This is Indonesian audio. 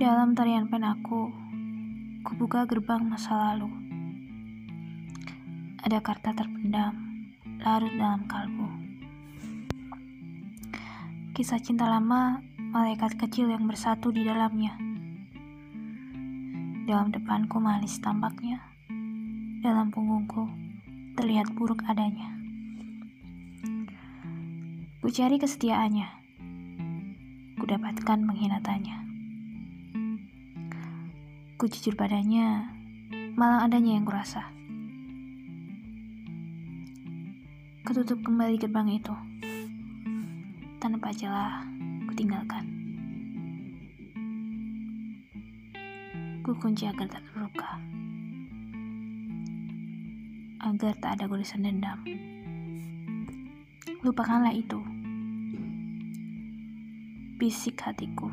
Dalam tarian penaku, kubuka gerbang masa lalu. Ada kata terpendam, larut dalam kalbu. Kisah cinta lama, malaikat kecil yang bersatu di dalamnya. Dalam depanku manis tampaknya, dalam punggungku terlihat buruk adanya. Ku cari kesetiaannya, ku dapatkan penghinatanya. Ku jujur padanya, malah adanya yang kurasa. Ketutup kembali gerbang itu. Tanpa celah, ku tinggalkan. Ku kunci agar tak terluka. Agar tak ada goresan dendam. Lupakanlah itu. Bisik hatiku.